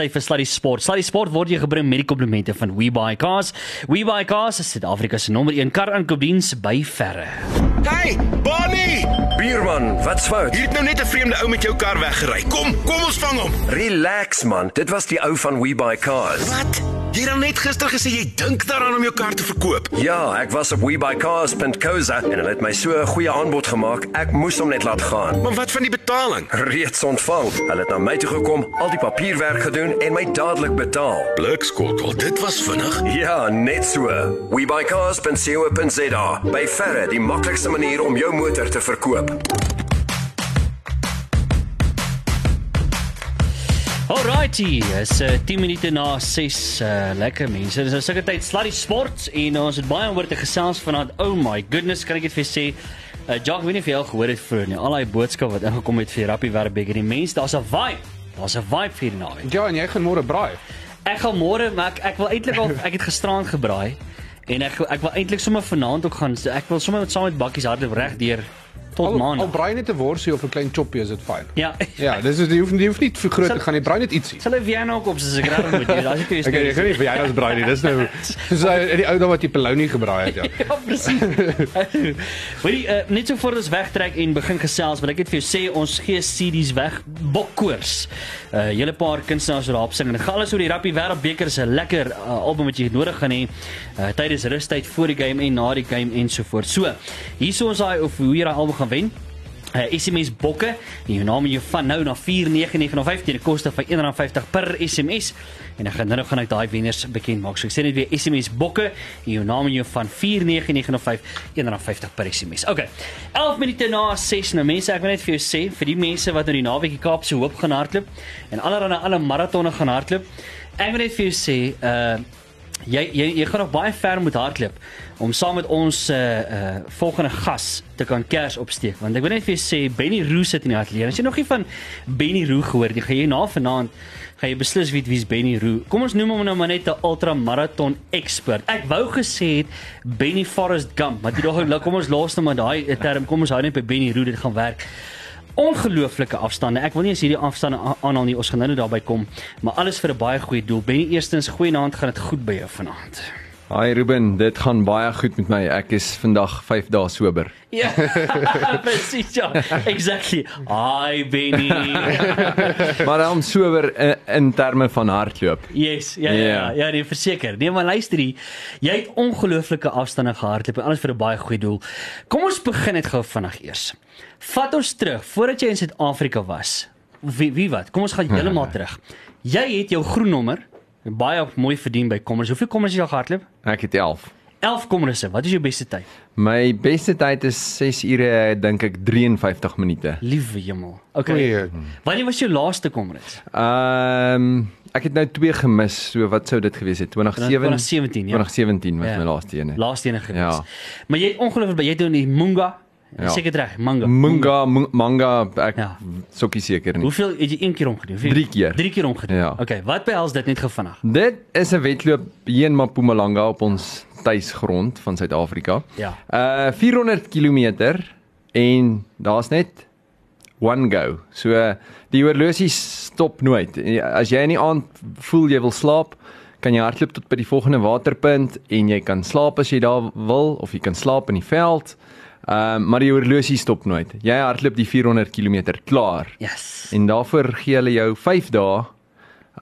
tyd vir Sluddy Sport. Sluddy Sport word jou gebring met die komplimente van WeBuyCars. WeBuyCars is Suid-Afrika se nommer 1 kar aankoopdiens by verre. Hey, Bonnie! Bierman, wat's fout? Hier het nou net 'n vreemde ou met jou kar weggery. Kom, kom ons vang hom. Relax man, dit was die ou van We Buy Cars. Wat? Jy het net gister gesê jy dink daaraan om jou kar te verkoop. Ja, ek was op webuycars.co.za en hulle het my so 'n goeie aanbod gemaak. Ek moes hom net laat gaan. Maar wat van die betaling? Reeds ontvang. Hulle het na my toe gekom, al die papierwerk gedoen en my dadelik betaal. Blikskottel, dit was vinnig. Ja, net so. webuycars.co.za. By verre die maklikste manier om jou motor te verkoop. Alrighty, is uh, 10 minute na 6. Uh, lekker mense. Dis 'n sulke tyd Sluddy Sports en ons het baie oor te gesels vanaand. Oh my goodness, kan ek dit vir sê? Uh, Jock, weet nie of jy al gehoor het vroeër nie. Al daai boodskappe wat ingekom het vir Rappie Werbeker. Die mense, daar's 'n vibe. Daar's 'n vibe vir die naweek. Ja, en jy gaan môre braai. Ek gaan môre, maar ek, ek wil eintlik al ek het gisteraand gebraai en ek ek wil eintlik sommer vanaand ook gaan. Ek wil sommer met saam met bakkies hardloop reg deur tot Al, al maandag. braai net 'n worsie of 'n klein choppie is dit fyn. Ja. Ja, dis is jy hoef nie jy hoef nie vir groot te gaan nie. Braai net ietsie. Sal weer nou ook op soos ek reg moet doen. Daar's ek vir Ek ek gaan nie vir jou as braai nie. Dis nou soos hy- die ou ding wat jy pelounie gebraai het ja. Ja, presies. Hoorie, uh, net so voor ons wegtrek en begin gesels, wil ek net vir jou sê ons gee CD's weg bokkoors. uh, Hele paar kunstenaars wat daarop sing en gaan alles oor die Rappie Wêreldbeker is 'n lekker uh, album wat jy nodig gaan hê uh, tydens rustyd voor die game en na die game en so voort. So, hierso ons daai of hoe jy daai album gaan wen. Uh, SMS bokke jou naam en jou van nou na 49905 teen 'n koste van R1.50 per SMS en dan gaan nou gaan ek daai wenners bekend maak. So ek sê net weer SMS bokke en jou naam en jou van 49905 R1.50 per SMS. Okay. 11 minute na 6 nou mense, ek wil net vir jou sê vir die mense wat nou die naweek die Kaapse Hoop gaan hardloop en allerlei alle maratonne gaan hardloop. Ek wil net vir jou sê uh jy jy jy gaan nog baie ver moet hardloop om saam met ons uh uh volgende gas te kan kers opsteek want ek wil net vir jou sê Benny Roo sit in die ateljee. As jy nog nie van Benny Roo gehoor het, gaan jy na vanaand gaan jy beslis weet wie's Benny Roo. Kom ons noem hom nou maar net 'n ultramarathon expert. Ek wou gesê het Benny Forrest Gump, maar dit dog kom ons los nou maar daai term. Kom ons hou net by Benny Roo, dit gaan werk ongelooflike afstande. Ek wil nie as hierdie afstande aanhaal nie. Ons gaan nou daarby kom, maar alles vir 'n baie goeie doel. Benny, eerstens, goeienaand, gaan dit goed by jou vanaand? Hi Ruben, dit gaan baie goed met my. Ek is vandag 5 dae sober. Ja, presies ja. Exactly. Hi Benny. Maar dan sober in, in terme van hardloop. Yes, ja ja ja, ja nee, verseker. Nee, maar luister hier. Jy het ongelooflike afstande gehardloop en alles vir 'n baie goeie doel. Kom ons begin net gou vinnig eers. Vat ons terug voordat jy in Suid-Afrika was. Wie wie wat? Kom ons gaan heeltemal terug. Jy het jou groen nommer baie mooi verdien by Kommers. Hoeveel Kommers het jy al gehardloop? Ek het 11. 11 Kommerse. Wat is jou beste tyd? My beste tyd is 6 ure dink ek 53 minute. Liewe hemel. Okay. Goeie. Wanneer was jou laaste Kommers? Ehm ek het nou 2 gemis. So wat sou dit gewees het? 2007 2017, ja. 2017 was Ja. my laaste een. Laaste ene gewees. Ja. Maar jy het ongelooflik baie jy doen die Munga. Ja. Ja. Seker reg, Manga. Munga Mu- manga ek Ja. sokkie seker nie. Hoeveel het jy een keer omgedoen? Drie keer. Drie keer omgedoen. Ja. Okay, wat behels dit net gou vinnig? Dit is 'n wedloop hier in Mpumalanga op ons tuisgrond van Suid-Afrika. Ja. Uh 400 km en daar's net one go. So die horlosie stop nooit. As jy in die aand voel jy wil slaap, kan jy hardloop tot by die volgende waterpunt en jy kan slaap as jy daar wil of jy kan slaap in die veld. Ehm uh, maar die horlosie stop nooit. Jy hardloop die 400 km klaar. Yes. En daarvoor gee hulle jou 5 dae.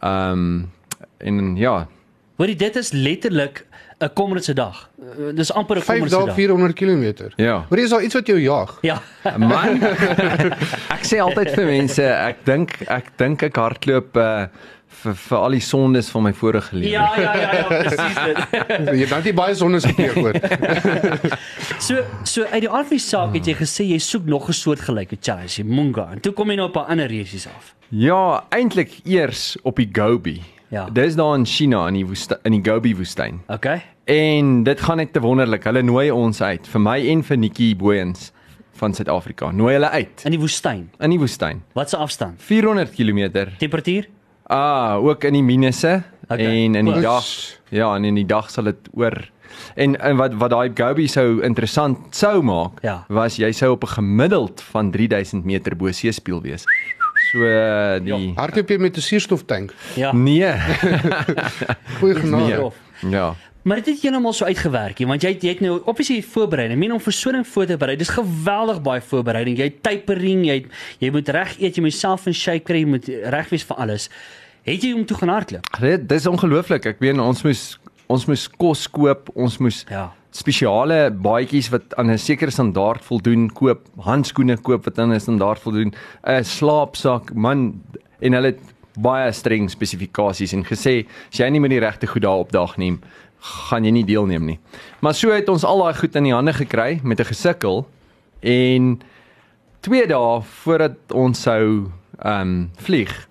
Ehm um, en ja, Hoorie, dit is letterlik 'n Kommerse dag. Uh, Dis amper 'n 5 Kommerse dae dag. 400 km. Ja. Maar is daar iets wat jou jag? Ja. Man, ek sê altyd vir mense, ek dink ek dink ek hardloop uh vir vir al die sondes van my vorige lewe. Ja, ja, ja, ja, presies dit. Jy het nie baie sondes gepleeg hoor. So so uit die aard van die saak het jy gesê jy soek nog 'n soort gelyke challenge, Munga. En toe kom jy nou op 'n ander resies af. Ja, eintlik eers op die Gobi. Ja. Dis daar in China in die woestyn in die Gobi woestyn. Okay? En dit gaan net te wonderlik. Hulle nooi ons uit, vir my en vir Nikki Booyens van Suid-Afrika. Nooi hulle uit In die woestyn. in die woestyn. Wat se afstand? 400 km. Temperatuur? Ah, ook in die minusse Okay. en in die Oes. dag. Ja, en in die dag sal dit oor En en wat wat daai Gobi sou interessant sou maak, Ja. was jy sou op 'n gemiddeld van 3000 meter bo seespieël wees. So die Hardloop jy met 'n suurstoftank? Ja. nee. Goeie genade. nee. Ja. Maar dit het heeltemal so uitgewerk, hè, want jy het, jy het nou obviously voorberei. Ek meen om vir so 'n voor te berei, dis geweldig baie voorbereiding. Jy het tapering, jy het, jy moet reg eet, jy moet self in shape kry, jy moet reg wees vir alles. Het jy om toe gaan hardloop? Dit dis ongelooflik. Ek weet ons moes ons moes kos koop, ons moes Ja. spesiale baadjies wat aan 'n sekere standaard voldoen koop, handskoene koop wat aan 'n standaard voldoen, 'n slaapsak, man en hulle het baie streng spesifikasies en gesê as jy nie met die regte goed daar opdag neem, gaan jy nie deelneem nie. Maar so het ons al daai goed in die hande gekry met 'n gesukkel en 2 dae voordat ons sou ehm um, vlieg,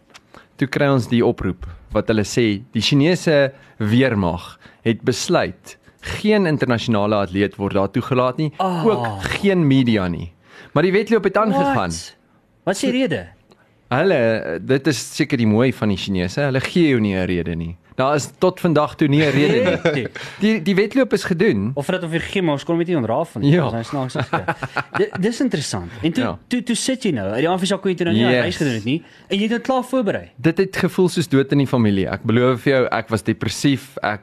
toe kry ons die oproep wat hulle sê die Chinese weermag het besluit geen internasionale atleet word daar toegelaat nie, Ah. ook geen media nie. Maar die wedloop het aangegaan. Wat is die rede? Hulle dit is seker die mooi van die Chinese, hulle gee jou nie 'n rede nie. Daar is tot vandag toe nie 'n rede nie. Nee. Die die wedloop is gedoen. Of dat of vir gee maar ons kon met nie ontraaf van Ja. Dis snaaks gekry. Di- Dis interessant. En toe Ja. toe toe sit jy nou. Die aanvisa kon jy nou nie Yes. reis gedoen het nie en jy het dit klaar voorberei. Dit het gevoel soos dood in die familie. Ek beloof vir jou, ek was depressief. Ek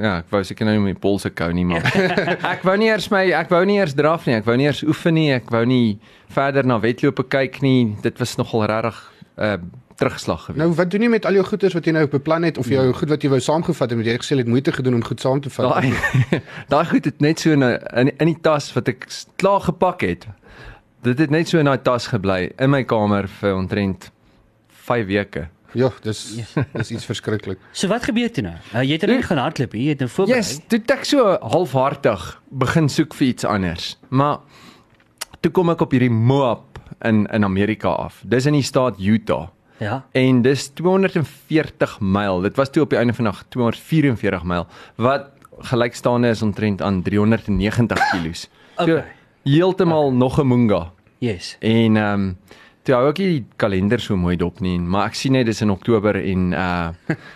ja, ek wou seker nou nie my polse kou nie, maar ek wou nie eers my ek wou nie eers draf nie. Ek wou nie eers oefen nie. Ek wou nie verder na wedlope kyk nie. Dit was nogal regtig 'n uh, terugslag geweest. Nou wat doen jy met al jou goeders wat jy nou beplan het of jou goed wat jy wou saamgevat het? Jy het gesê jy het moeite gedoen om goed saam te vat. Daai daai goed het net so in 'n in, in die tas wat ek klaar gepak het. Dit het net so in daai tas gebly in my kamer vir omtrent 5 weke. Ja, dis dis iets verskriklik. So wat gebeur toe nou? Uh, jy het nou nie gaan hardloop nie, jy het nou voorberei. Yes, toe ek so halfhartig begin soek vir iets anders. Maar toe kom ek op hierdie Moab in in Amerika af. Dis in die staat Utah. Ja. En dis 240 myl. Dit was toe op die einde van die nag 244 myl wat gelykstaande is omtrent aan 390 kilos. So Okay. heeltemal nog 'n munga. Yes. En ehm um, toe hou ek die kalender so mooi dop nie, maar ek sien net dis in Oktober en uh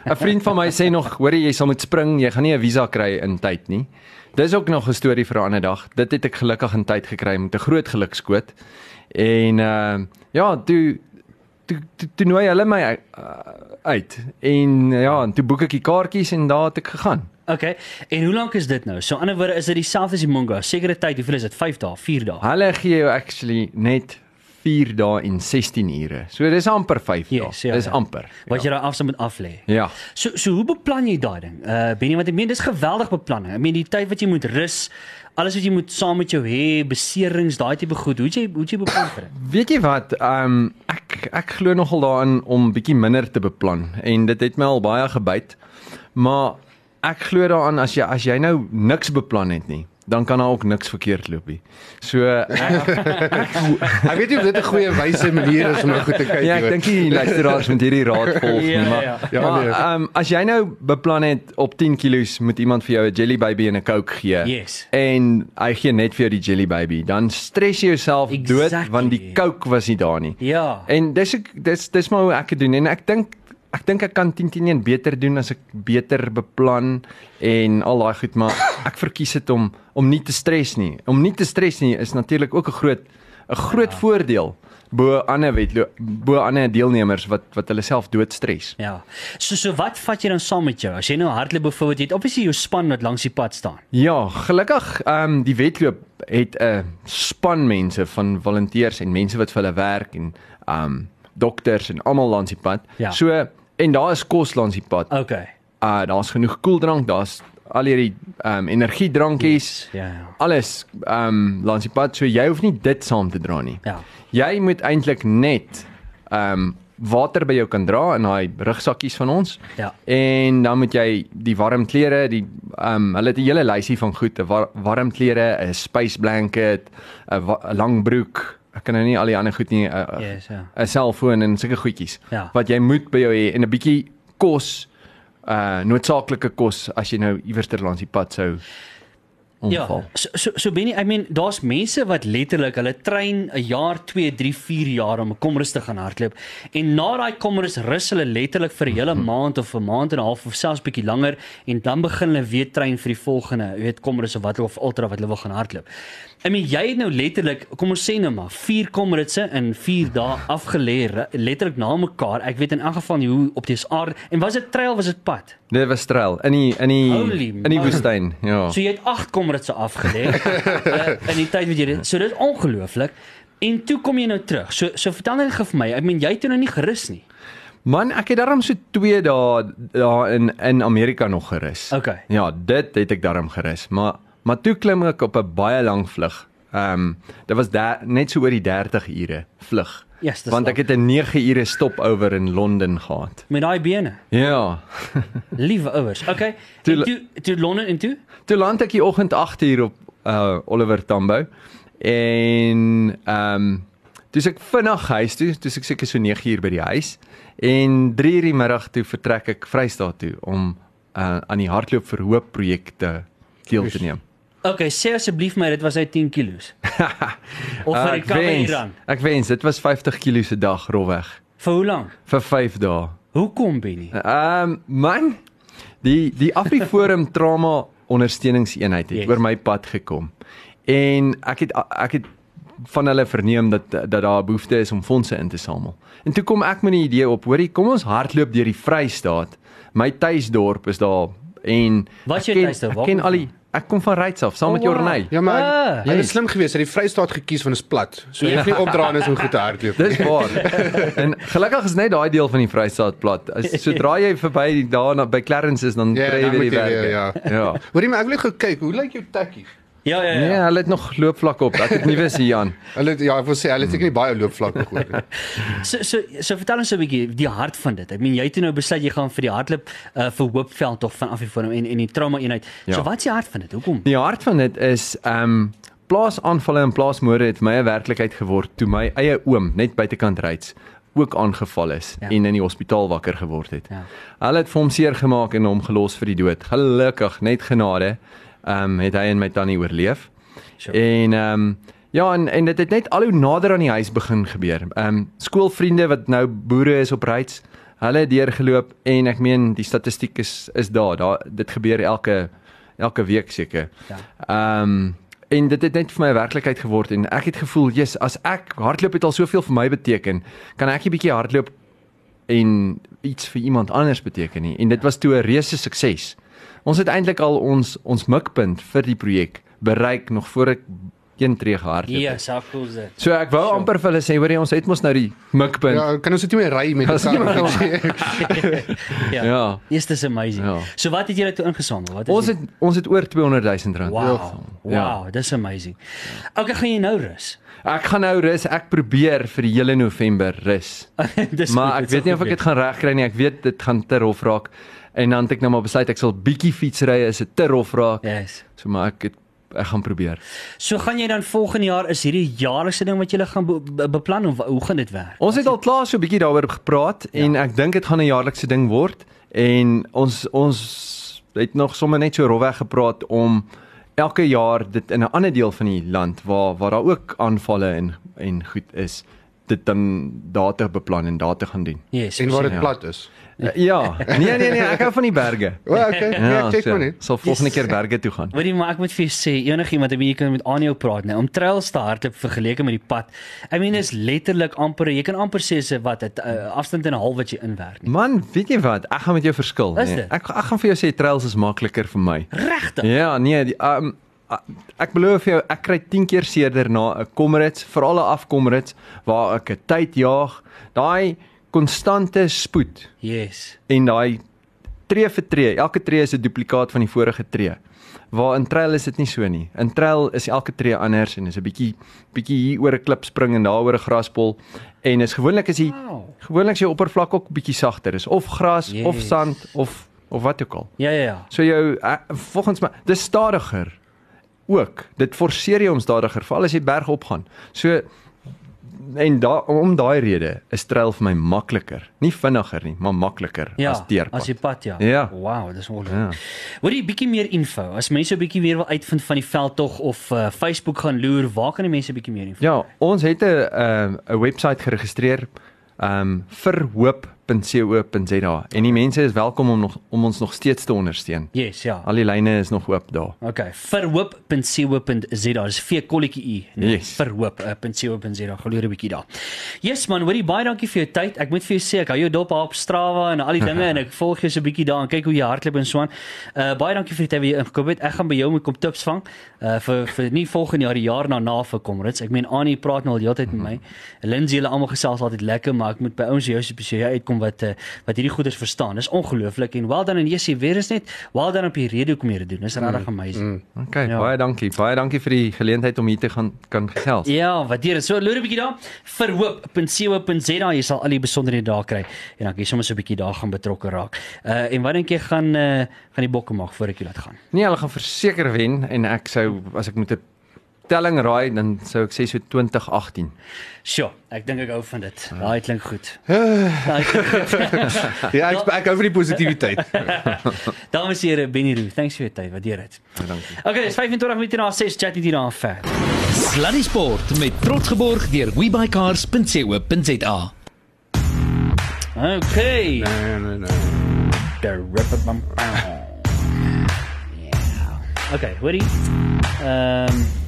'n vriend van my sê nog, hoor jy, jy sal moet spring, jy gaan nie 'n visa kry in tyd nie. Dis ook nog 'n storie vir 'n ander dag. Dit het ek gelukkig in tyd gekry met 'n groot gelukskoot. En ehm uh, ja, toe toe toe, toe nooi hulle my uh, uit. En ja, en toe boek ek die kaartjies en daar het ek gegaan. Okay. En hoe lank is dit nou? So ander woorde is dit dieselfde as die Monga. Sekere tyd, hoeveel is dit? 5 dae, 4 dae. Hulle gee jou actually net 4 dae en 16 ure. So dis amper 5 dae. Yes, ja, dis ja. amper. Wat jy daai afstand moet aflê. Ja. So so hoe beplan jy daai ding? Uh Benny, want ek meen dis geweldig beplanning. Ek meen die tyd wat jy moet rus, alles wat jy moet saam met jou hê, beserings, daai tipe goed. Hoe jy hoe jy beplan vir dit? Weet jy wat? Ehm um, ek ek glo nogal daarin om bietjie minder te beplan en dit het my al baie gebyt. Maar ek glo daaraan as jy as jy nou niks beplan het nie, dan kan daar ook niks verkeerd loop nie. So ek, Ek weet nie of dit 'n goeie wyse manier is om na goed te kyk ja, ek dink die luisteraars moet hierdie raad volg nie, Ja, maar ja. Ja, maar nee. ehm um, as jy nou beplan het op 10 kg moet iemand vir jou 'n jelly baby en 'n coke gee Yes. en hy gee net vir jou die jelly baby, dan stres jy jouself dood Exactly. want die coke was nie daar nie. Ja. En dis ek dis dis maar hoe ek dit doen en ek dink ek dink ek kan 10 10 1 beter doen as ek beter beplan en al daai goed maar ek verkies dit om om nie te stres nie. Om nie te stres nie is natuurlik ook 'n groot 'n groot ja. voordeel bo ander wedloop bo ander deelnemers wat wat hulle self doodstres. Ja. So so wat vat jy dan saam met jou? As jy nou hardloop byvoorbeeld, jy het obviously jou span wat langs die pad staan. Ja, gelukkig ehm um, die wedloop het 'n span mense van volonteërs en mense wat vir hulle werk en ehm um, dokters en almal langs die pad. Ja. So en daar is kos langs die pad. Okay. Uh daar's genoeg koeldrank, daar's al hierdie ehm um, energiedrankies, Ja, ja. alles ehm um, langs die pad. So jy hoef nie dit saam te dra nie. Ja. Jy moet eintlik net ehm um, water by jou kan dra in daai rugsakkies van ons. Ja. En dan moet jy die warm klere, die ehm um, hulle het 'n hele lysie van goed, 'n war, warm klere, 'n space blanket, 'n wa- 'n lang broek. Ek kan nou nie al die ander goed nie, 'n uh, Yes, ja. 'n selfoon en sulke goedjies Ja. wat jy moet by jou hê en 'n bietjie kos uh noodsaaklike kos as jy nou iewers ter langs die pad sou omval. Ja, so so, so Benny, I mean, daar's mense wat letterlik hulle trein 'n jaar, 2, 3, 4 jaar om 'n komrus te gaan hardloop en na daai komrus rus hulle letterlik vir 'n hele maand of 'n maand en 'n half of selfs bietjie langer en dan begin hulle weer trein vir die volgende, jy weet, komrus of wat of ultra wat hulle wil gaan hardloop. I mean, jy het nou letterlik, kom ons sê nou maar, 4 komritse in 4 dae afgelê, letterlik na mekaar. Ek weet in elk geval nie hoe op die aard en was dit trail was dit pad? Dit was trail in die in die Holy in die woestyn, ja. So jy het 8 komritse afgelê uh, in die tyd wat jy dit. So dit is ongelooflik. En toe kom jy nou terug. So so vertel net gou vir my. Ek meen jy het nou nie gerus nie. Man, ek het daarom so 2 dae daar in in Amerika nog gerus. Okay. Ja, dit het ek daarom gerus, maar maar toe klim ek op 'n baie lang vlug. Ehm um, dit was daar net so oor die 30 ure vlug. Yes, Want ek het 'n 9 ure stopover in Londen gehad. Met daai bene. Ja. Liewe ouers. Okay. Toe- toe toe Londen en toe? Toe land ek die oggend 8 uur op uh Oliver Tambo en ehm um, dis ek vinnig huis toe, dis ek seker so 9 uur by die huis en 3 uur die middag toe vertrek ek Vrystaat toe om uh aan die hardloop vir hoop projekte deel te neem. Okay, sê asseblief my dit was hy 10 kilos. of vir die wens, dan. ek wens dit was 50 kg se dag rofweg Vir hoe lank? vir 5 dae. Hoekom Benny? Ehm um, man, die die Afriforum trauma ondersteuningseenheid het Yes. oor my pad gekom. En ek het ek het van hulle verneem dat dat daar 'n behoefte is om fondse in te samel. En toe kom ek met 'n idee op, hoorie, kom ons hardloop deur die Vrystaat. My tuisdorp is daar en Wat is jou tuisdorp? Ek ken al die ek kom van Ryds af saam met Oh, wow. Jorney. Ja, maar Ah, hy het yes. slim geweest. Hy het die Vrystaat gekies van 'n plat. So jy hoef nie opdraande is om goed te hardloop. nie. Dis waar. en gelukkig is net daai deel van die Vrystaat plat. As sodra jy verby daar na by Clarence is, dan Ja, kry jy dan weer die jy werk. ja. ja. Hoorie maar ek wil gou kyk, hoe lyk jou tekkie? Ja ja Nee, ja. hulle het nog loopvlak op. Ek het nie wis hier Jan. Hulle ja, ek wil sê hulle het seker nie baie loopvlakke gehoor nie. So so so vertel ons 'n bietjie die hart van dit. Ek meen jy het nou besluit jy gaan vir die hardloop uh, vir Hoopveld tog van Afriforum en en die trauma eenheid. Ja. So wat is die hart van dit? Hoekom? Die hart van dit is ehm um, plaasaanvalle en plaasmoorde het my 'n werklikheid geword toe my eie oom net buitekant Ryds ook aangeval is ja. en in die hospitaal wakker geword het. Ja. Hulle het vir hom seer gemaak en hom gelos vir die dood. Gelukkig, net genade, ehm um, het hy en my tannie oorleef. Sure. En ehm um, ja, en en dit het net al hoe nader aan die huis begin gebeur. Ehm um, skoolvriende wat nou boere is op Ryds, hulle het deurgeloop en ek meen die statistiek is is daar. Daar dit gebeur elke elke week seker. Ja. Ehm um, en dit het net vir my 'n werklikheid geword en ek het gevoel, "Jesus, as ek hardloop het al soveel vir my beteken, kan ek 'n bietjie hardloop en iets vir iemand anders beteken nie." En dit was toe 'n reuse sukses. Ons het eintlik al ons ons mikpunt vir die projek bereik nog voor ek een tree gehardloop Ja, het. so cool is dit. So ek wou Sure. amper vir hulle sê, hoorie, ons het mos nou die mikpunt. Ja, kan ons dit nie meer ry met die kar? Ja. Ja. Yes, dis amazing. Ja. So wat het julle toe ingesamel? Wat is Ons die- het ons het oor 200 000 rand. Wow. Ja. Wow, dis amazing. Okay, gaan jy nou rus? Ek gaan nou rus. Ek probeer vir die hele November rus. dis maar ek weet nie of ek dit gaan regkry nie. Ek weet dit gaan te rof raak. En dan het ek nou maar besluit ek sal bietjie fietsry as dit te rof raak. Yes. So maar ek het, ek gaan probeer. So gaan jy dan volgende jaar is hierdie jaarlikse ding wat jy gaan be be beplan of hoe gaan dit werk? Ons het al klaar so 'n bietjie daaroor gepraat ja. en ek dink dit gaan 'n jaarlikse ding word en ons ons het nog sommer net so rofweg gepraat om elke jaar dit in 'n ander deel van die land waar waar daar ook aanvalle en en goed is dit dan daar te beplan en daar te gaan doen. Yes. En waar dit Ja. plat is. Uh, ja, nee nee nee, ek hou van die berge. O, okay. Ja, ek check maar net. Sal volgende Yes. keer berge toe gaan. Jy maar ek moet vir jou sê enigiemand wie jy kan met aan jou praat nou om trails te hardloop vergeleke met die pad. I mean is letterlik amper jy kan amper sê se wat dit uh, afstand en 'n half wat jy inwerk. nie. Man, weet jy wat? Ek gaan met jou verskil. Nee. Ek ek gaan vir jou sê trails is makliker vir my. Regtig? Ja, nee, die um ek beloof jou, ek kry 10 keer seerder na 'n komrits, veral 'n afkomrits waar ek 'n tyd jaag. Daai konstante spoed Yes. en daai tree vir tree, elke tree is 'n duplikaat van die vorige tree. Waar in trail is dit nie so nie. In trail is elke tree anders en is 'n bietjie bietjie hier oor 'n klip spring en daar oor 'n graspol en is gewoonlik is die Wow. gewoonlik is die oppervlak ook bietjie sagter. Is of gras yes. of sand of of wat ook al. Ja ja ja. So jou uh, volgens my dis stadiger ook. Dit forceer jou om stadiger veral as jy berg op gaan. So en da om daai rede is trail vir my makliker. Nie vinniger nie, maar makliker Ja, as deurpad. as die pad ja. Ja. Wow, dis Ja. ongelooflik. Wil jy bietjie meer info? As mense 'n bietjie meer wil uitvind van die veldtog of uh, Facebook gaan loer, waar kan die mense bietjie meer info? Ja, ons het 'n ehm, 'n webwerf geregistreer um, verhoop.co.za en die mense is welkom om nog om ons nog steeds te ondersteun. Yes, ja. Al die lyne is nog oop daar. Okay, verhoop.co.za. Dis V kolletjie u. Nee, Yes. Verhoop.co.za. Geloer 'n bietjie daar. Yes man, hoorie baie dankie vir jou tyd. Ek moet vir jou sê ek hou jou dop op Strava en al die dinge en ek volg jou so 'n bietjie daar en kyk hoe jy hardloop en so aan. Uh baie dankie vir die tyd wat jy ingekom het. Ek gaan by jou moet kom tips vang. Uh vir vir nie volgende jaar die jaar daarna vir Comrades. Ek meen Annie praat nou al heeltyd met my. Lindsay hulle almal gesels altyd lekker, maar ek moet by ouens jou spesiaal uitkom wat uh, wat hierdie goeders verstaan. Dis ongelooflik en wel dan en jy weer is net wel dan op die rede hoekom jy dit doen. Dis regtig amazing. Okay, Ja. baie dankie. Baie dankie vir die geleentheid om hier te gaan kan gesels. Ja, waardeer dit. So loer 'n bietjie daar. Verhoop.co.za. Jy sal al die besonderhede daar kry en dan kan jy sommer so 'n bietjie daar gaan betrokke raak. Uh en wat dink jy gaan uh gaan die bokke maak voor ek jy laat gaan? Nee, hulle gaan verseker wen en ek sou as ek moet 'n telling raai dan sou ek sê so 2018. Sjoe, ek dink ek hou van dit. Daai klink goed. Daai klink goed. Ja, ek ek hou van die positiwiteit. Dames en here, Benny Roo, thanks vir jou tyd. Waardeer dit. Baie dankie. Okay, dis 25 minute na 6 chat hier aan ver. Sluddy Sport met trots geborg deur webycars.co.za. Okay. Nee, nee, nee. The ripper bum. Yeah. Okay, hoorie. Ehm um,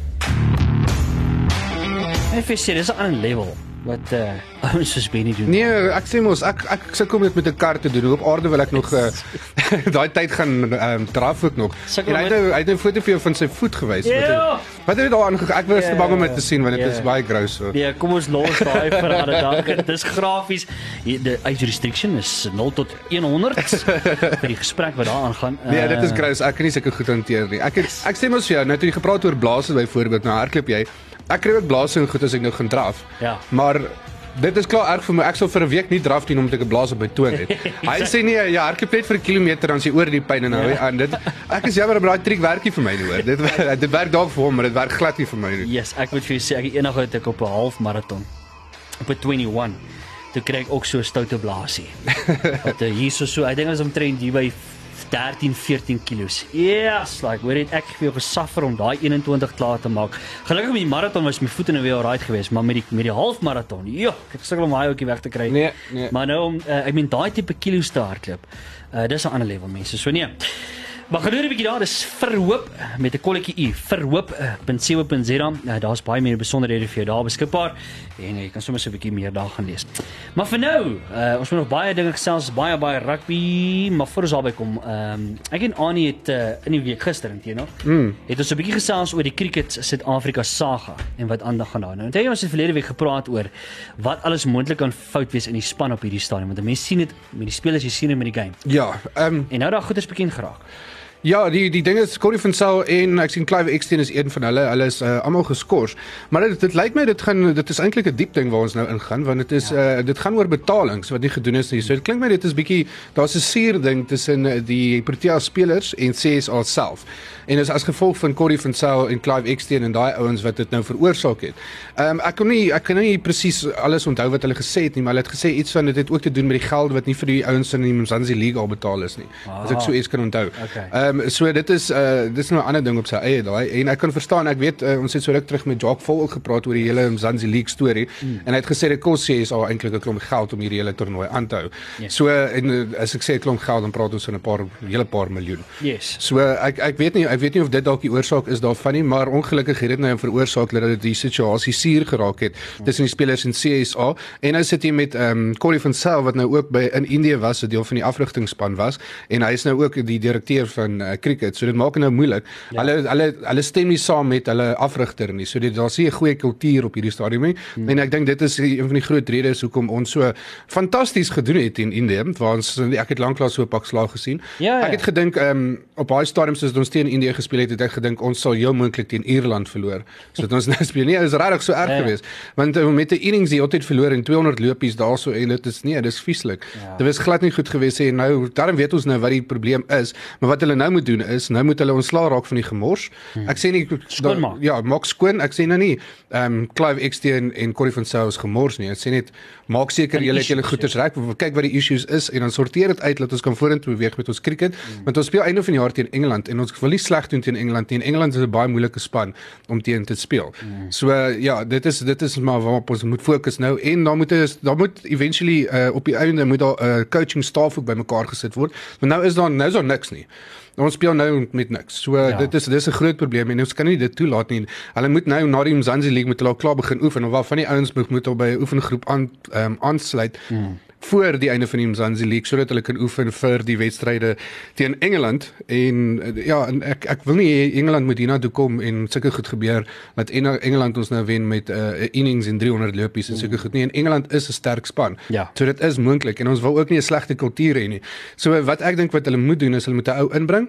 Ek sê dis 'n ander level wat uh ouens soos Benny doen. Nee, ek sê mos ek ek sukkel met met 'n kar te doen. Op aarde wil ek nog uh, daai tyd gaan ehm um, draf ook nog. Sukkel En hy het nou hy het 'n foto vir jou van sy voet gewys. Wat Ja. het- Wat het jy daar aangegaan? Ek was Ja, te bang om ja, dit te sien want dit ja. is baie gross so. Nee, kom ons los daai vir ander dag. Dis grafies. Die die age restriction is 0 tot 100 vir die gesprek wat daar aangaan. Nee, dit is Uh, gross. Ek kan nie sulke goed hanteer nie. Ek het, ek sê mos vir jou, nou toe jy gepraat oor blaas byvoorbeeld, nou hardloop jy. Ek kry ook blaas en goed as ek nou gaan draf. Ja. Maar Dit is klaar erg vir my. Ek sal vir 'n week nie draf doen omdat ek 'n blaas op my toon het. Hy sê nee, ja, hardloop net vir 'n kilometer dan is jy oor die pyn en nou ja. aan dit. Ek is jammer maar daai triek werk nie vir my nie hoor. Dit dit werk dalk vir hom, maar dit werk glad nie vir my nie. Yes, ek moet vir jou sê ek eendag het ek op 'n half maraton op 'n 21 toe kry ek ook so 'n stoute blaasie. Wat uh, hier so so, ek dink dit is omtrent hier by 13 14 kilos. Yes, like hoor het ek vir jou gesuffer om daai 21 klaar te maak. Gelukkig met die maraton was my voete nou weer alright geweest, maar met die met die halfmaraton, ja, ek het gesukkel om daai ouetjie weg te kry. Nee, nee. Maar nou om uh, ek meen daai tipe kilos te hardloop. Uh, dis 'n ander level mense. So nee. Maar gedoen 'n bietjie daar, dis verhoop met 'n kolletjie u. Verhoop.co.za. Uh, Daar's baie meer besonderhede vir jou daar beskikbaar en jy kan sommer so 'n bietjie meer daar gaan lees. Maar vir nou, uh, ons moet nog baie dinge gesels, baie baie rugby, maar voor ons daarby kom, ehm um, ek en Annie het uh, in die week gister intee nog, mm. het ons 'n bietjie gesels oor die cricket Suid-Afrika saga en wat aandag gaan daar. Nou, onthou jy ons het verlede week gepraat oor wat alles moontlik kan fout wees in die span op hierdie stadium, want mense sien dit met die spelers, jy sien dit met die game. Ja, ehm um, En nou daar goeders bekend geraak. Ja, die die ding is Corey van Sail en ek sien Clive Exton is een van hulle. Hulle is uh, almal geskort. Maar dit dit lyk my dit gaan dit is eintlik 'n diep ding waar ons nou ingaan want dit is ja. uh, dit gaan oor betalings wat nie gedoen is nie. So dit klink my dit is bietjie daar's 'n suur ding tussen uh, die Protea spelers en CSA self. En dis as gevolg van Corey van Sail en Clive Exton en daai ouens wat dit nou veroorsaak het. Ehm um, ek kon nie ek kan nie presies alles onthou wat hulle gesê het nie, maar hulle het gesê iets van dit het ook te doen met die geld wat nie vir die ouens in die Mzansi League al betaal is nie. As ek so iets kan onthou. Okay. Ehm um, so dit is uh dis nou 'n ander ding op sy eie daai en ek kan verstaan ek weet uh, ons het so ruk terug met Jock Vol ook gepraat oor die hele Mzansi League storie mm. en hy het gesê dit kos al eintlik 'n klomp geld om hierdie hele toernooi aan te hou. Yes. So uh, en uh, as ek sê 'n klomp geld dan praat ons van 'n paar hele paar miljoen. Yes. So uh, ek ek weet nie ek weet nie of dit dalk die oorsaak is daarvan nie maar ongelukkig het dit nou veroorsaak dat dit die situasie suur geraak het tussen die spelers en CSA en nou sit jy met ehm um, Corey van Sail wat nou ook by in Indië was 'n deel van die afrigtingspan was en hy is nou ook die direkteur van uh, cricket so dit maak nou moeilik. Ja. Hulle hulle hulle stem nie saam met hulle afrigter nie. So dit daar's nie 'n goeie kultuur op hierdie stadium nie. Hmm. En ek dink dit is een van die groot redes hoekom ons so fantasties gedoen het in Indië waar ons ek het lanklaas so 'n pak slaag gesien. Ja, ja. Ek het gedink ehm um, op daai stadium soos ons teen Indië gespeel het, het ek gedink ons sal heel moontlik teen Ierland verloor. So dit ons nou speel. Nee, dit is regtig so erg Ja, ja. geweest. Want uh, met 'n innings die altyd verloor en 200 lopies daarso en dit is nee, dis vieslik. Ja. Dit was glad nie goed geweest en nou daarom weet ons nou wat die probleem is, maar wat hulle nou moet doen is nou moet hulle ontslaa raak van die gemors. Ek sê nie Skoonmaak. ja, maak skoon. Ek sê nou nie ehm um, Clive XT en, en Corey van Sail is gemors nie. Ek sê net maak seker julle het julle issues, goeders reg. Kyk wat die issues is en dan sorteer dit uit dat ons kan vorentoe beweeg met ons cricket. Want ons speel einde van die jaar teen Engeland en ons wil nie sleg doen teen Engeland nie. En Engeland is 'n baie moeilike span om teen te speel. So uh, ja, dit is dit is maar waarop ons moet fokus nou en dan moet is daar moet eventually uh, op die einde moet daar 'n uh, coaching staff ook bymekaar gesit word. Want nou is daar nou is daar niks nie. Ons speel nou met niks. So Ja. dit is dis 'n groot probleem en ons kan nie dit toelaat nie. Hulle moet nou na die Mzansi League moet hulle al klaar begin oefen of waarvan die ouens moet moet al by 'n oefengroep aan ehm um, aansluit. Hmm voor die einde van die Mzansi League sodat hulle kan oefen vir die wedstryde teen Engeland en uh, ja en ek ek wil nie Engeland moet hiernatoe kom en sulke goed gebeur dat En- Engeland ons nou wen met 'n uh, innings en 300 lopies en sulke goed nie en Engeland is 'n sterk span. Ja. So dit is moontlik en ons wil ook nie 'n slegte kultuur hê nie. So wat ek dink wat hulle moet doen is hulle moet 'n ou inbring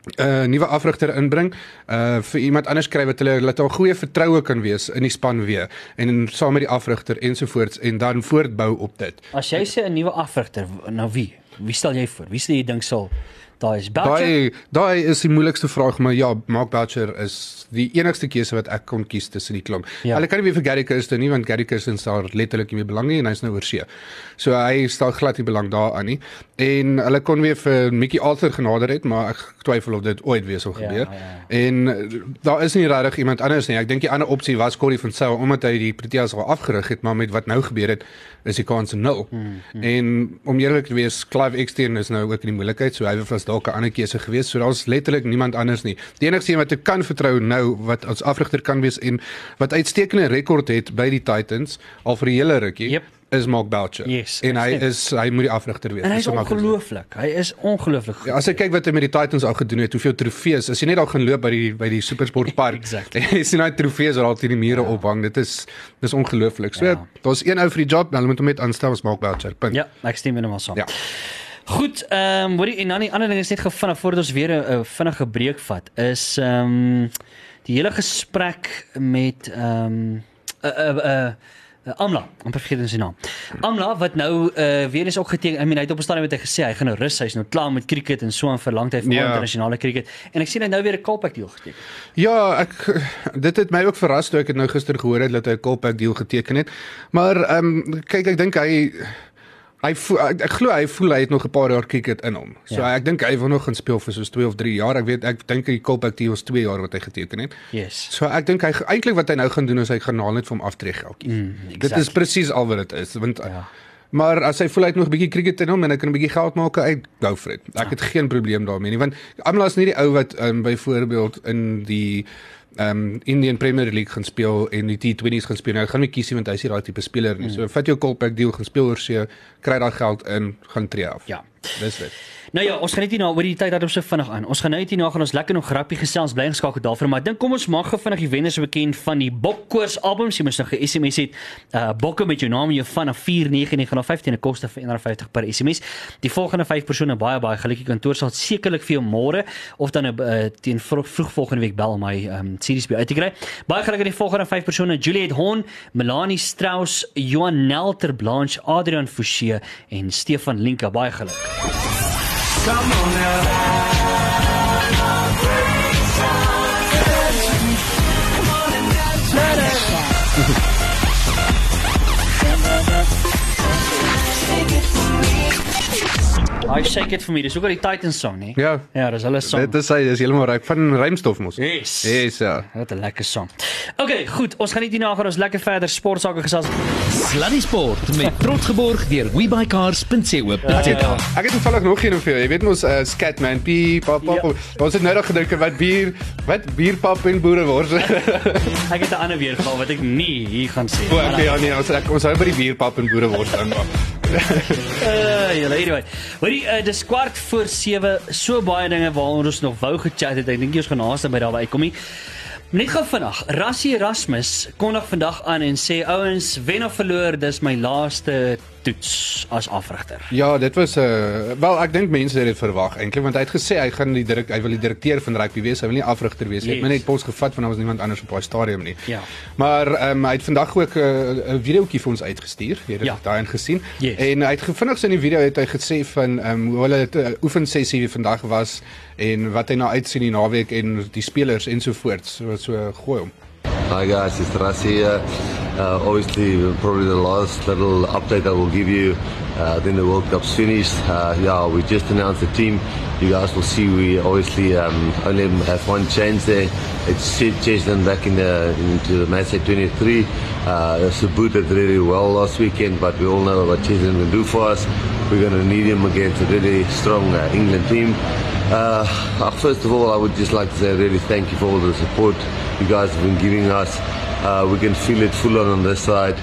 'n uh, nuwe afrigter inbring uh vir iemand anders kry wat hulle laat daar goeie vertroue kan wees in die span weer en saam met die afrigter ensovoorts en dan voortbou op dit. As jy sê 'n nuwe afrigter, nou wie? Wie stel jy voor? Wie sê jy dink sal daai is Boucher? Daai daai is die moeilikste vraag maar ja, Mark Boucher is die enigste keuse wat ek kon kies tussen die klomp. Ja. Ja. Hulle kan nie weer vir Gary Kirsten nie want Gary Kirsten staan letterlik nie meer belang nie en hy's nou oor see. So hy stel glad nie belang daaraan nie. En hulle kon weer vir Mickey Arthur genader het, maar ek twyfel of dit ooit weer sal Ja, gebeur. ja. En uh, daar is nie regtig iemand anders nie. Ek dink die ander opsie was Corey van Sail omdat hy die Proteas al afgerig het, maar met wat nou gebeur het, is die kans nul. Hmm, hmm. En om eerlik te wees, Clive Extern is nou ook in die moeilikheid, so hy was dalk 'n ander keuse gewees. So daar's letterlik niemand anders nie. Die enigste een wat ek kan vertrou nou wat as afrigter kan wees en wat uitstekende rekord het by die Titans al vir 'n hele rukkie. Yep. is Mark Boucher. Yes, en hy stem. is hy moet die afrigter wees. En so maklik. ongelooflik. Hy is ongelooflik. Ja, as jy kyk wat hy met die Titans al gedoen het, hoeveel trofees. As jy net al gaan loop by die by die Supersportpark. Exactly. En jy sien daai trofees wat al teen die mure ja. ophang. Dit is dis ongelooflik. So Ja. daar's een ou vir die job, hulle moet hom net aanstel as Mark Boucher. Punt. Ja, ek stem met hom saam. Ja. Goed, ehm um, hoorie en dan die ander ding is net gevinnig voordat ons weer 'n uh, vinnige breek vat is ehm um, die hele gesprek met ehm um, uh, uh, uh, Uh, Amla, om vergeet sy naam. Amla wat nou uh, weer eens ook geteken, I mean hy het op 'n stadium met hy gesê hy gaan nou rus, hy's nou klaar met cricket en so aan verlang hy vir Ja. internasionale cricket en ek sien hy nou weer 'n Kaapstad deal geteken. Ja, ek dit het my ook verras toe ek het nou gister gehoor het dat hy 'n Kolpak deal geteken het. Maar ehm um, kyk ek dink hy hy voel, ek, ek glo hy voel hy het nog 'n paar jaar cricket in hom. So Ja. ek dink hy wil nog gaan speel vir soos 2 of 3 jaar. Ek weet ek dink die Kolpak deal was 2 jaar wat hy geteken het. Yes. So ek dink hy eintlik wat hy nou gaan doen is hy gaan haal net vir hom aftreegeldjie. Mm, Dit is exactly. presies al wat dit is want Ja. Maar as hy voel hy het nog 'n bietjie cricket in hom en hy kan 'n bietjie geld maak, hy go for it. Ek het geen probleem daarmee nie want Amla is nie die ou wat um, byvoorbeeld in die um Indian Premier League gaan speel en die T20s gaan speel. Nou gaan nie kiesie want hy is nie daai tipe speler nie. So vat jou Kolpak deal, gaan speel oor see, kry daai geld in, gaan tree af. Ja. Dis dit. Nou ja, ons gaan net hier na oor die tyd dat ons so vinnig aan. Ons gaan nou net hier na gaan ons lekker nog grappie gesels bly geskakel daarvoor, maar ek dink kom ons maak gou vinnig die wenners bekend van die Bokkoors albums. Jy moet nog 'n SMS het. Uh Bokke met jou naam en jou van na 49915 'n koste van 150 per SMS. Die volgende 5 persone baie baie gelukkige kantoor sal sekerlik vir jou môre of dan uh, teen vroeg, vroeg volgende week bel om my um series by uit te kry. Baie gelukkig aan die volgende 5 persone: Juliet Hon, Melanie Strauss, Johan Nelter Blanche, Adrian Fouché en Stefan Linka. Baie geluk. Come on now. I shake it for me. Dis ook al die Titans song, nee. Ja. Ja, dis hulle song. Dit is hy, dis heeltemal reg van rymstof mos. Yes. Yes, ja. Wat 'n lekker song. Okay, goed. Ons gaan net hierna gaan ons lekker verder sportsake gesels. Sluddy Sport met trots geborg deur webycars.co.za. Ek het toevallig nog een vir jou. Jy weet mos uh, Scatman, piep, pap, pap. Ja. Ja. Ons het nou nog gedink wat bier, wat bierpap en boerewors. Ek het 'n ander weer gehad wat ek nie hier gaan sê. O, okay, ja nee, ons ek, ons hou by die bierpap en boerewors aan. maar- Uh, julle anyway. Hoorie, uh, dis kwart voor 7. So baie dinge waaroor ons nog wou gechat het. Ek dink jy ons gaan naaste by daarby uitkom nie. Net gou vinnig. Rassie Erasmus kondig vandag aan en sê ouens, wen of verloor, dis my laaste toets as afrigter. Ja, dit was 'n uh, wel ek dink mense het dit verwag eintlik want hy het gesê hy gaan die direk hy wil die direkteur van rugby wees, hy wil nie afrigter wees nie. Hy het Yes. my net pos gevat want daar was niemand anders op daai stadium nie. Ja. Maar um, hy het vandag ook 'n uh, videoetjie vir ons uitgestuur. Jy het dit Ja. daarin gesien. Yes. En hy het gevindig so in die video het hy gesê van um, hoe hulle uh, oefensessie vandag was en wat hy na uitsien die naweek en die spelers ensovoorts. So so gooi hom. Hi guys, it's Rassi here. Uh, obviously, probably the last little update I will give you. Uh, then the World Cup's finished. Uh, yeah, we just announced the team. You guys will see we obviously um, only have one change there. It's Sid Cheslin back in the into the match at 23. Uh, Sabut did really well last weekend, but we all know what Cheslin can do for us. We're going to need him against a really strong uh, England team. Uh, uh, first of all, I would just like to say really thank you for all the support you guys have been giving us. Uh, we can feel it full on on this side.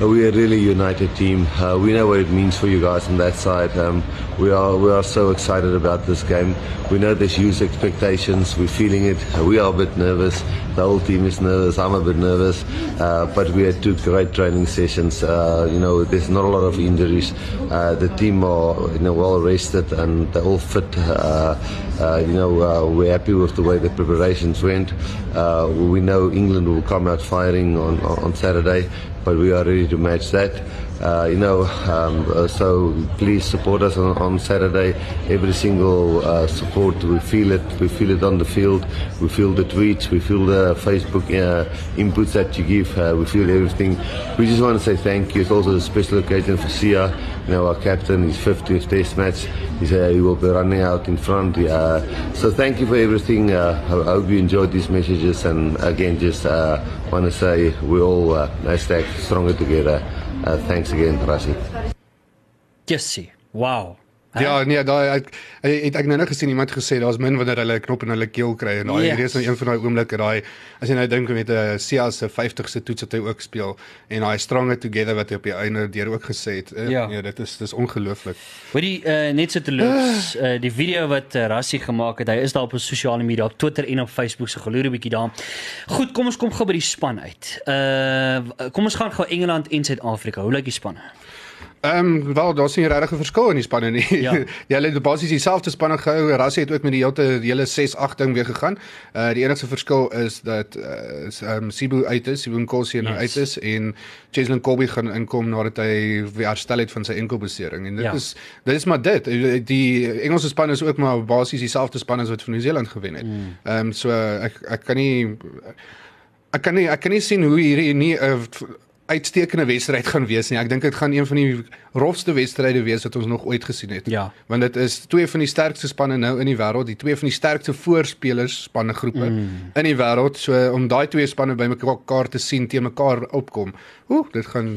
Uh, we are really a united team. Uh, we know what it means for you guys on that side. Um, we are we are so excited about this game. We know there's huge expectations. We're feeling it. We are a bit nervous. The whole team is nervous. I'm a bit nervous. Uh, but we had two great training sessions. Uh, you know, there's not a lot of injuries. Uh, the team are you know well rested and they're all fit. Uh, uh, you know, uh, we're happy with the way the preparations went. Uh, we know England will come out firing on, on Saturday, but we are ready to match that. Uh, you know, um, uh, so please support us on, on Saturday. Every single uh, support, we feel it. We feel it on the field. We feel the tweets. We feel the Facebook inputs that you give. We feel everything. We just want to say thank you. It's also a special occasion for Sia. You know, our captain, his 50th Test match. He will be running out in front. So thank you for everything. I I hope you enjoyed these messages. And again, just uh, want to say we all uh, hashtag stronger together. Uh, thanks again, Rasi. Jessie. Wow. Ja, nee, daai ek ek- het ek nou net gesien iemand gesê daar's min wanneer hulle 'n knop in hulle keel kry en daai Yes. is nou een van daai oomblikke daai as jy nou dink met 'n Sia se 50ste toets wat hy ook speel en daai strange together wat hy op die einde deur ook gesê het. Eh, Ja. Nee, dit is dis ongelooflik. Hoorie uh, net so te loops, uh, die video wat uh, Rassie gemaak het, hy is daar op sosiale media, op Twitter en op Facebook, so geloer 'n bietjie daar. Goed, kom ons kom gou by die span uit. Uh kom ons gaan gou Engeland en Suid-Afrika. Hoe lyk die spanne? Ehm um, wel daar's nie regtig 'n verskil in die spanne nie. Ja. hulle het basies dieselfde spanne gehou. Rassie het ook met die hele hele 6-8 ding weer gegaan. Uh die enigste verskil is dat uh is, um, Sibu uit is, Sibu Nkosi nou Yes. uit is en Cheslin Colby gaan inkom nadat hy weer herstel het van sy enkelbesering. En dit Ja. is dit is maar dit. Die Engelse span is ook maar basies dieselfde span as wat vir Nieu-Seeland gewen het. Mm. Ehm um, so ek ek kan nie ek kan nie ek kan nie sien hoe hierdie nie 'n uh, uitstekende wedstryd gaan wees nie. Ek dink dit gaan een van die rofste wedstryde wees wat ons nog ooit gesien het. Ja. Want dit is twee van die sterkste spanne nou in die wêreld, die twee van die sterkste voorspelers spanne groepe mm. in die wêreld. So om daai twee spanne bymekaar te sien teen mekaar opkom. Ooh, dit gaan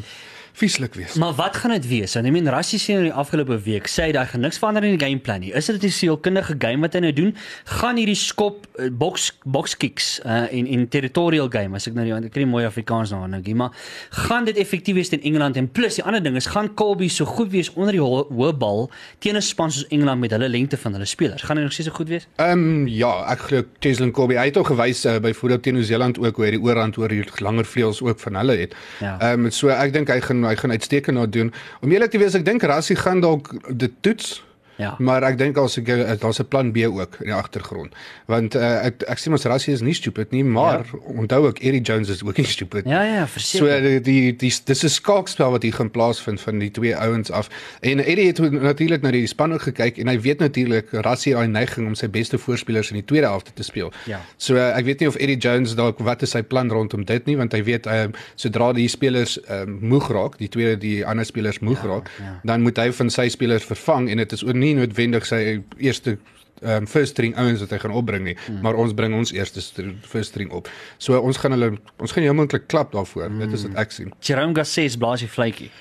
vieslik wees. Maar wat gaan dit wees? Want I mean Rassie sê in die afgelope week sê hy daar gaan niks verander in die gameplan nie. Is dit 'n sielkundige game wat hy nou doen? Gaan hierdie skop uh, box box kicks uh, en en territorial game as ek nou die kry mooi Afrikaans nou nou, maar gaan dit effektief wees teen Engeland en plus die ander ding is gaan Colby so goed wees onder die ho- hoë bal teen 'n span soos Engeland met hulle lengte van hulle spelers. Gaan hy nog steeds so goed wees? Ehm um, ja, ek glo Cheslin Colby hy het al gewys uh, byvoorbeeld teen Nieu-Seeland ook hoe hy die oorhand oor die langer vleuels ook van hulle het. Ja. Ehm um, so ek dink hy gaan hy gaan uitstekend nou doen. Om eerlik te wees, ek dink Rassie gaan dalk dit toets. Ja. Maar ek dink daar's 'n daar's 'n plan B ook in die agtergrond. Want uh, ek ek sê mos Rassie is nie stupid nie, maar ja. onthou ook Eddie Jones is ook nie stupid nie. Ja ja, So verseker. die die, die dis 'n skaakspel wat hier gaan plaasvind van die twee ouens af. En Eddie het natuurlik na die span ook gekyk en hy weet natuurlik Rassie het daai neiging om sy beste voorspelers in die tweede helfte te speel. Ja. So uh, ek weet nie of Eddie Jones dalk wat is sy plan rondom dit nie want hy weet uh, sodra die spelers uh, moeg raak, die tweede die ander spelers moeg ja, raak, ja. dan moet hy van sy spelers vervang en dit is ook nie noodwendig sy eerste um, first string ouens wat hy gaan opbring nie, mm. maar ons bring ons eerste str- first string op. So ons gaan hulle ons gaan heeltemal klap daarvoor. Mm. Dit is wat ek sien. Jerome Gasset blaas die vletjie.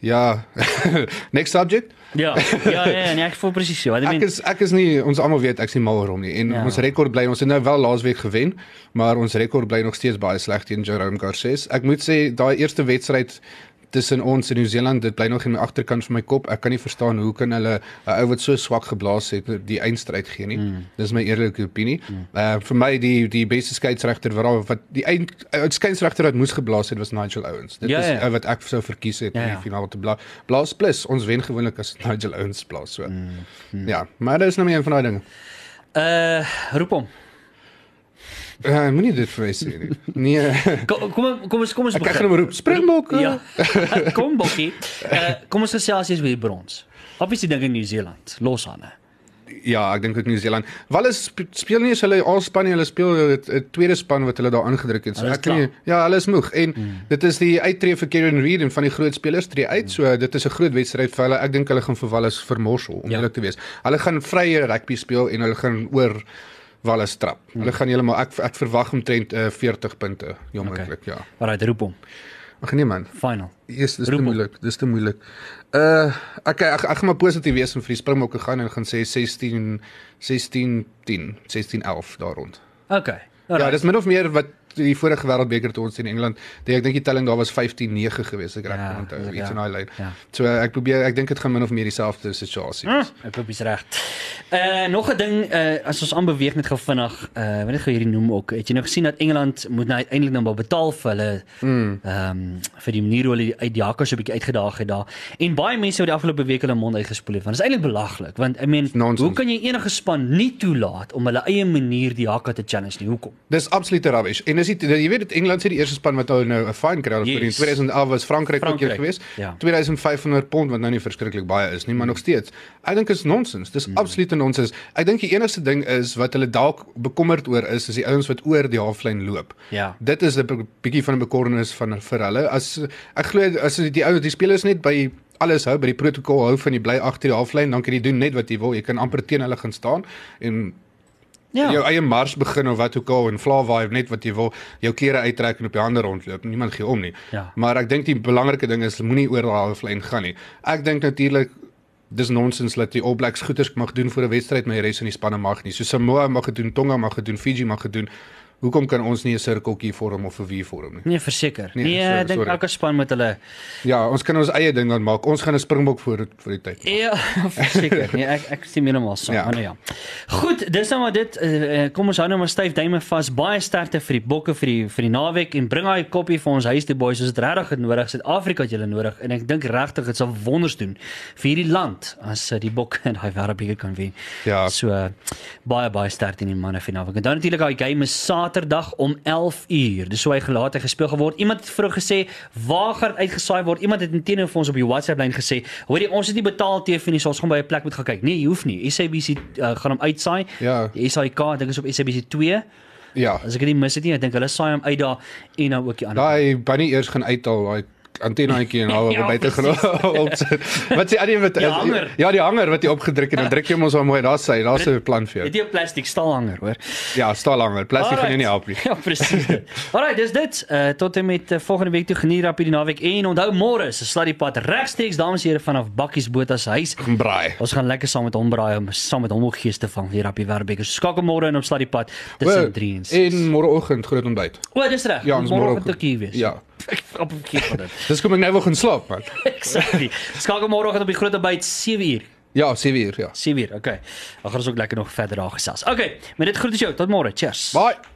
Ja. Next subject. Ja, ja, ja, nee, ek voel presies so. I Ek mean, is ek is nie ons almal weet ek is nie mal oor hom nie en ja. ons rekord bly ons het nou wel laasweek gewen, maar ons rekord bly nog steeds baie sleg teen Jerome Garces. Ek moet sê daai eerste wedstryd tussen ons en Nieu-Seeland, dit bly nog in my agterkant van my kop. Ek kan nie verstaan hoe kan hulle 'n ou wat so swak geblaas het die eindstryd gee nie. Mm. Dis my eerlike opinie. Mm. Uh vir my die die beste skeieregter wat wat die eind uh, skeieregter wat moes geblaas het was Nigel Owens. Dit Ja, is ja. wat ek sou verkies het Ja, in ja. die finale te bla blaas plus ons wen gewoonlik as Nigel Owens blaas so. Mm. Ja, maar dit is nou maar een van daai dinge. Uh roep hom. Uh, moenie dit vir my sê nie. Nee. Kom kom kom ons kom ons Ek gaan hom roep. Springbok. Ja. kom Bokkie. Uh kom ons gesels eers oor die brons. Obviously dink in Nieu-Seeland. Los aan. Ja, ek dink ook Nieu-Seeland. Wallis sp speel nie eens hulle alspan nie, hulle speel 'n tweede span wat hulle daar aangedruk het. So is ek nie ja, hulle is moeg en mm. dit is die uittreë vir Kieran Reid en van die groot spelers tree uit. So dit is 'n groot wedstryd vir hulle. Ek dink hulle gaan vir Wallis vermorsel om Ja. eerlik te wees. Hulle gaan vrye rugby speel en hulle gaan oor Wallis trap. Mm. Hulle gaan heeltemal ek ek verwag omtrent uh, 40 punte, jammerlik, okay. ja. Alright, roep hom. Ag nee man. Final. Eers dis te Roep hom. moeilik. Dis te moeilik. Uh okay, ek ek gaan maar positief wees en vir die Springbokke gaan en gaan sê 16 16 10, 16 11 daar rond. Okay. Ja, Alright. dis min of meer wat die vorige wêreldbeker toe ons in Engeland, die, ek dink die telling daar was 15-9 geweest, ek reg Ja, onthou, ek, iets ja. in daai lyn. Ja. So ek probeer ek dink dit gaan min of meer dieselfde situasie Hm, wees. ek hoop jy's reg. Uh nog 'n ding uh as ons aanbeweeg net gou vinnig, uh weet net gou hierdie noem ook. Het jy nou gesien dat Engeland moet nou uiteindelik nou maar betaal vir hulle Mm. ehm um, vir die manier hoe hulle die- uit die hakkers so 'n bietjie uitgedaag het daar. En baie mense het die afgelope week hulle mond uitgespoel het want dit is eintlik belaglik want I mean, Nonsens. hoe kan jy enige span nie toelaat om hulle eie manier die hakker te challenge nie? Hoekom? Dis absolute rubbish. En dis nie jy weet dit Engeland se die eerste span wat nou nou 'n fine kry in Yes. 2011 was Frankryk ook hier Frankryk, geweest. ja. 2500 pond wat nou nie verskriklik baie is nie, maar nog steeds. Ek dink is nonsens. Dis Mm. absolute nonsens. Ek dink die enigste ding is wat hulle dalk bekommerd oor is is die ouens wat oor die halflyn loop. Ja. Dit is 'n bi- bietjie van 'n bekommernis van vir hulle. As ek glo as die ou die spelers net by alles hou by die protokol hou van die bly agter die halflyn, dan kan jy doen net wat jy wil. Jy kan amper teen hulle gaan staan en Ja. jou eie mars begin of wat ook al en fla vibe net wat jy wil, jou klere uittrek en op die hande rondloop. Niemand gee om nie. Ja. Maar ek dink die belangrike ding is moenie oor daai halflyn gaan nie. Ek dink natuurlik dis nonsens dat die All Blacks goeders mag doen vir 'n wedstryd, maar die res van die spanne mag nie. So Samoa mag dit doen, Tonga mag dit doen, Fiji mag dit doen. Hoekom kan ons nie 'n sirkeltjie vorm of 'n V vorm nie? Nee, verseker. Nee, Nee, sorry, ek dink elke span moet hulle Ja, ons kan ons eie ding dan maak. Ons gaan 'n springbok voor vir die tyd. Ja, verseker. Nee, ek ek stem heeltemal saam. Ja. Nou ja. Goed, dis nou maar dit. Uh, kom ons hou nou maar styf duime vas. Baie sterkte vir die bokke vir die vir die naweek en bring daai koppie vir ons huis toe boys. Ons het regtig nodig. Suid-Afrika het julle nodig en ek dink regtig dit sal wonders doen vir hierdie land as uh, die bokke in daai wêreldbeker kan wen. Ja. So uh, baie baie sterk in die manne finaal. En dan natuurlik daai game is Saterdag om 11 uur. Dis hoe hy gelaat het gespeel geword. Iemand het vroeg gesê waar gaan uitgesaai word? Iemand het intene vir ons op die WhatsApp lyn gesê, "Hoorie, ons het nie betaal TV nie, so ons gaan by 'n plek moet gaan kyk." Nee, jy hoef nie. SABC uh, gaan hom uitsaai. Ja. Die SAK, dink is op SABC 2. Ja. As ek dit nie mis het nie, ek dink hulle saai hom uit daar en nou ook die ander. Daai bunny eers gaan uithaal, daai antennaatjie en daar Ja, ja, buite opsit. Wat sê Adie wat Die hanger. Ja, die hanger wat jy opgedruk het, dan druk jy hom ons al mooi. Daar's hy, daar's 'n plan vir jou. is 'n plastiek staalhanger, hoor. Ja, staal hanger. Plastic gaan jou nie help nie. Ja, presies. Alright, dis dit. Uh, tot en met uh, volgende week toe geniet op hierdie naweek en onthou môre is 'n sluddy pad regstreeks dames en here vanaf Bakkies Botha se huis. Braai. Ons gaan lekker saam met hom braai om saam met hom ook gees te vang hier op die Werbeker. So skakel môre in op sluddy pad tussen 3 en 6. En môreoggend groot ontbyt. O, dis reg. Ja, môreoggend. ek hier wees. Ja. Ek op verkeerd van dit. Dis kom ek nou wil gaan slaap man. Exactly. Skakel môreoggend op die groot ontbyt 7 uur. Ja, 7 uur, ja. 7 uur. Okay. Dan gaan ons ook lekker nog verder daar gesels. Okay, met dit groet ons jou. Tot môre. Cheers. Bye.